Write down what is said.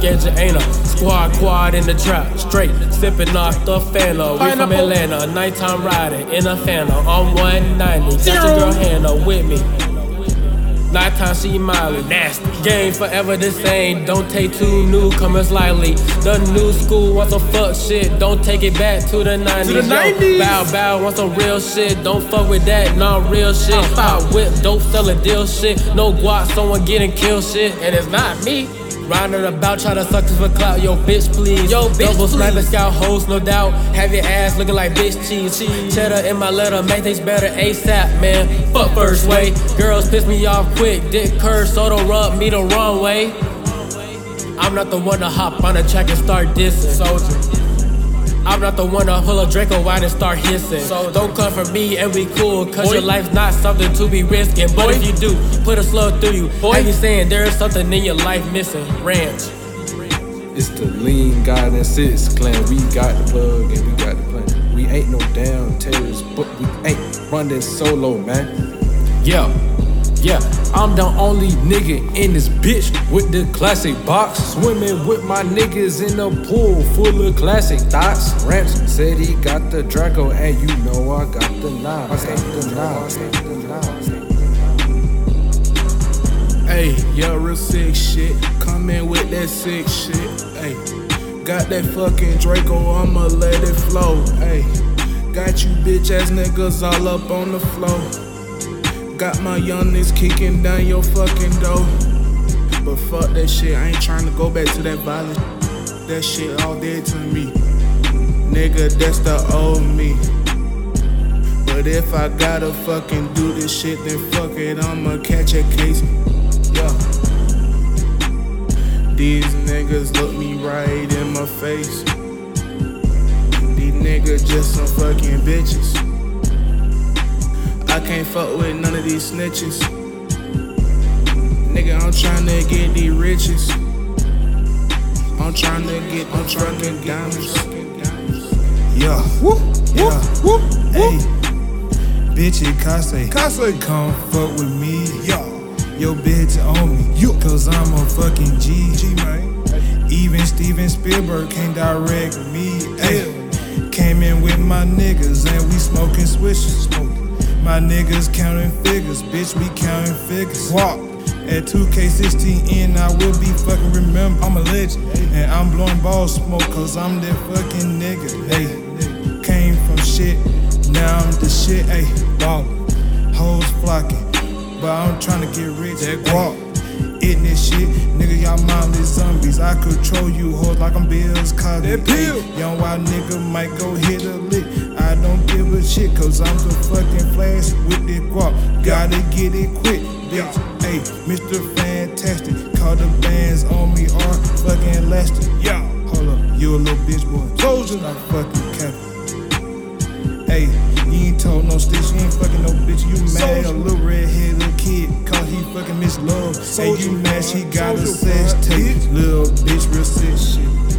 Schedule ain't a squad quad in the trap, straight sipping off the Fanta. We from Atlanta, nighttime riding in a Fanta on 190. Got your girl Hannah with me. Nighttime she Miley, nasty. Game forever the same. Don't take two newcomers lightly. The new school wants some fuck shit. Don't take it back to the 90s. To the Yo, bow bow want some real shit. Don't fuck with that, not real shit. Hot whip, dope selling deal shit. No guap, someone getting killed shit. And it's not me. Riding about, try to suck this for clout. Yo, bitch, please. Yo, bitch, Double sniper scout hoes, no doubt. Have your ass looking like bitch cheese. cheese. Cheddar in my letter, make things better ASAP, man. Fuck first way. Girls piss me off quick. Dick curve, so don't rub me the wrong way. I'm not the one to hop on a track and start dissing. Soldier. I'm not the one to pull a Draco wine and start hissing. So don't come for me and we cool, cause Boy. your life's not something to be risking. But Boy. if you do, put a slug through you. Boy. I be saying there is something in your life missing. Ranch. It's the lean God and sis clan. We got the plug and we got the plan. We ain't no damn terrorists, but we ain't running solo, man. Yeah, yeah, I'm the only nigga in this bitch with the classic box. Swimming with my niggas in a pool full of classic thoughts. Ramps said he got the Draco, and you know I got the knife. I got the knife. I got. Hey, yo, real sick shit. Come in with that sick shit. Hey, got that fucking Draco, I'ma let it flow. Hey, got you bitch ass niggas all up on the floor. Got my young niggas kicking down your fucking door. But fuck that shit, I ain't trying to go back to that violence. That shit all dead to me. Nigga, that's the old me. But if I gotta fucking do this shit, then fuck it, I'ma catch a case. Yeah. These niggas look me right in my face. These niggas just some fucking bitches. I can't fuck with none of these snitches. Nigga, I'm tryna get these riches. I'm tryna get, I'm tryna diamonds. Yeah. Woo, Yeah. woo, Hey, bitch, it Kase. Kase. Come fuck with me. Yeah. Yo, bitch on me. You. Cause I'm a fucking G. G, man. Even Steven Spielberg can't direct me. Hey. Came in with my niggas and we smoking swishes. My niggas counting figures, bitch, we counting figures. Walk. At 2K16 in, I will be fucking remember. I'm a legend. And I'm blowing ball smoke, cause I'm that fucking nigga. Hey, came from shit, now I'm the shit. Hey, ballin'. Hoes flocking, but I'm trying to get rich. That guap. Eating this shit, nigga, y'all mindless zombies. I control you hoes like I'm Bills Cosby. That pill. Hey, Young wild nigga might go hit a lick. Don't give a shit, cause I'm the fucking flash with the guap. Gotta get it quick, bitch. Hey, Mr. Fantastic. Call the bands on me are fucking elastic. Yeah. Hold up, you a little bitch boy. Soldier. Stop fucking capping. Hey, you ain't told no stitch, you ain't fucking no bitch. You mad a little redheaded kid, cause he fucking miss love. Hey, you mad she got a sex tape. Little bitch, real sick shit.